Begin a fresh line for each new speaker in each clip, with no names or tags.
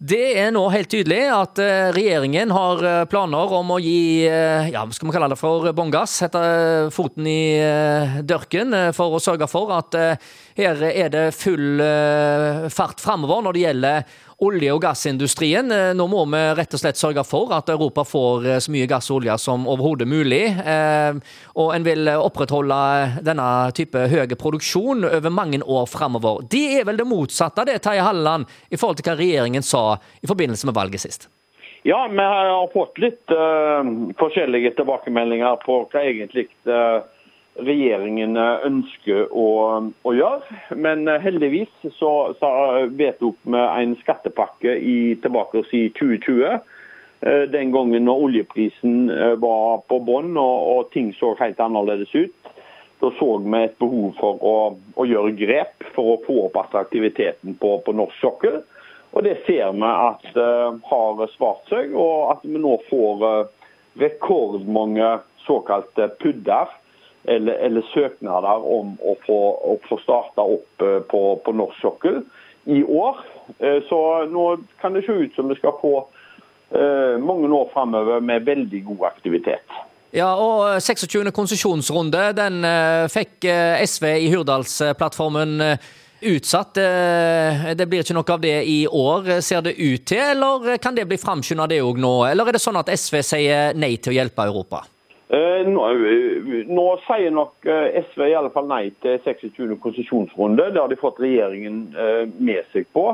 Det er nå helt tydelig at eh, regjeringen har eh, planer om å gi eh, ja, skal vi kalle det for bånn gass, sette foten i dørken for å sørge for at her er det full fart framover når det gjelder olje- og gassindustrien. Eh, nå må vi rett og slett sørge for at Europa får eh, så mye gass og olje som overhodet mulig. Eh, og en vil opprettholde denne type høy produksjon over mange år framover. Det er vel det motsatte det, Terje Halleland, i forhold til hva regjeringen sa i forbindelse med valget sist?
Ja, vi har fått litt uh, forskjellige tilbakemeldinger på hva egentlig uh, regjeringen eh, ønsker å, å gjøre. Men eh, heldigvis så, så vedtok vi en skattepakke i, tilbake i 2020. Eh, den gangen når oljeprisen var på bånn og, og, ting så helt annerledes ut. Da så vi et behov for å, å gjøre grep for å få opp attraktiviteten på, på norsk sokkel. Og Det ser vi at uh, har svart seg, og at vi nå får uh, rekordmange såkalte pudder eller, eller, søknader om å få, å få starta opp eh, på, på norsk sokkel i år. Eh, så nå kan det se ut som vi skal få eh, mange år framover med veldig god aktivitet.
Ja, og 26. konsesjonsrunde den fikk SV i Hurdalsplattformen utsatt. Det blir ikke noe av det i år, ser det ut til, eller kan det bli framskynda det òg nå? Eller er det sånn at SV sier nei til å hjelpe Europa?
Eh, nå, eh, nå, sier nok eh, SV i alle fall nei til 26. konsesjonsrunde. Det har de fått regjeringen med seg på.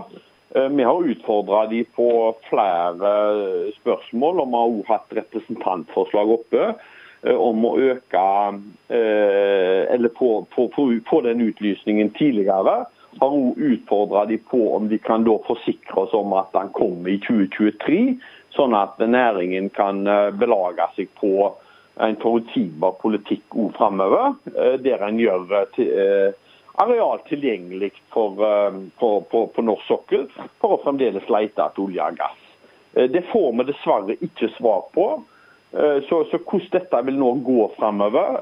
Vi har utfordra de på flere spørsmål, og vi har også hatt representantforslag oppe om å øke Eller få, den utlysningen tidligere. Har òg utfordra de på om de kan da forsikre oss om at den kommer i 2023, sånn at næringen kan belage seg på en forutsigbar politikk òg framover, eh, der en gjør eh, areal tilgjengelig for, eh, på, på, på, norsk sokkel for å fremdeles lete etter olje og gass. Det får vi dessverre ikke svar på. Så, så hvordan dette vil nå gå framover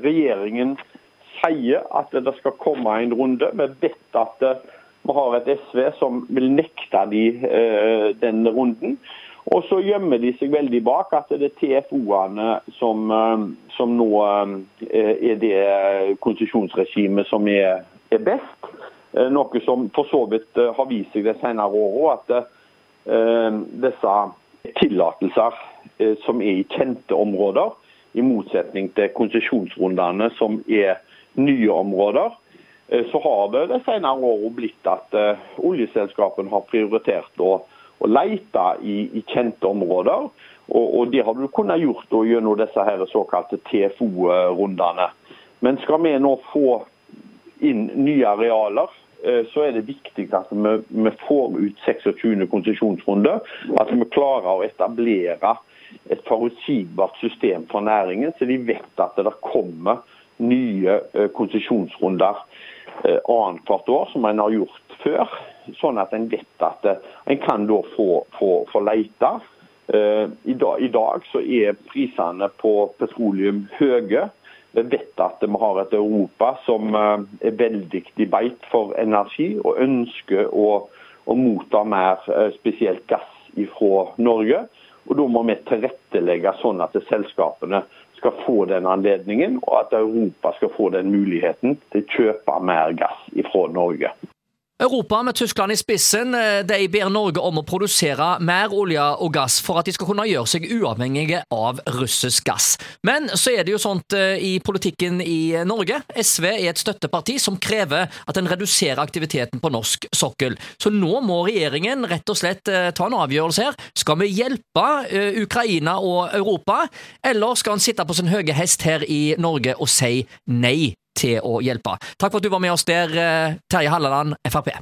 Regjeringen sier at det skal komme en runde. Vi vet at vi har et SV som vil nekte de den runden. Og så gjemmer de seg veldig bak at det er TFO-ene som, eh, som, nå eh, er det konsesjonsregimet som er, er, best. Eh, noe som for så vidt har vist seg de senere åra, at disse tillatelser som er i kjente områder, i motsetning til konsesjonsrundene som er nye områder, så har det de senere åra blitt at oljeselskapene har prioritert å å lete i, i kjente områder. Og, og, Det har du kunnet gjort gjennom disse her såkalte TFO-rundene. Men skal vi nå få inn nye arealer, eh, så er det viktig at vi, vi får ut 26. konsesjonsrunde. At vi klarer å etablere et forutsigbart system for næringen, så de vet at det kommer nye eh, konsesjonsrunder eh, annethvert år, som en har gjort før sånn at en vet at eh, en kan da få, få, få lete. Eh, I dag, I dag så er prisene på petroleum høye. Vi vet at vi har et Europa som eh, er veldig i beit for energi, og ønsker å, å motta mer spesielt gass fra Norge. Og Da må vi tilrettelegge sånn at selskapene skal få den anledningen, og at Europa skal få den muligheten til å kjøpe mer gass fra Norge.
Europa, med Tyskland i spissen, eh, de ber Norge om å produsere mer olje og gass for at de skal kunne gjøre seg uavhengige av russisk gass. Men så er det jo sånt eh, i politikken i Norge. SV er et støtteparti som krever at en reduserer aktiviteten på norsk sokkel. Så nå må regjeringen rett og slett eh, ta en avgjørelse her. Skal vi hjelpe Ukraina og Europa, eller skal en sitte på sin høye hest her i Norge og si nei til å hjelpe. Takk for at du var med oss der, eh, Terje Halleland, Frp.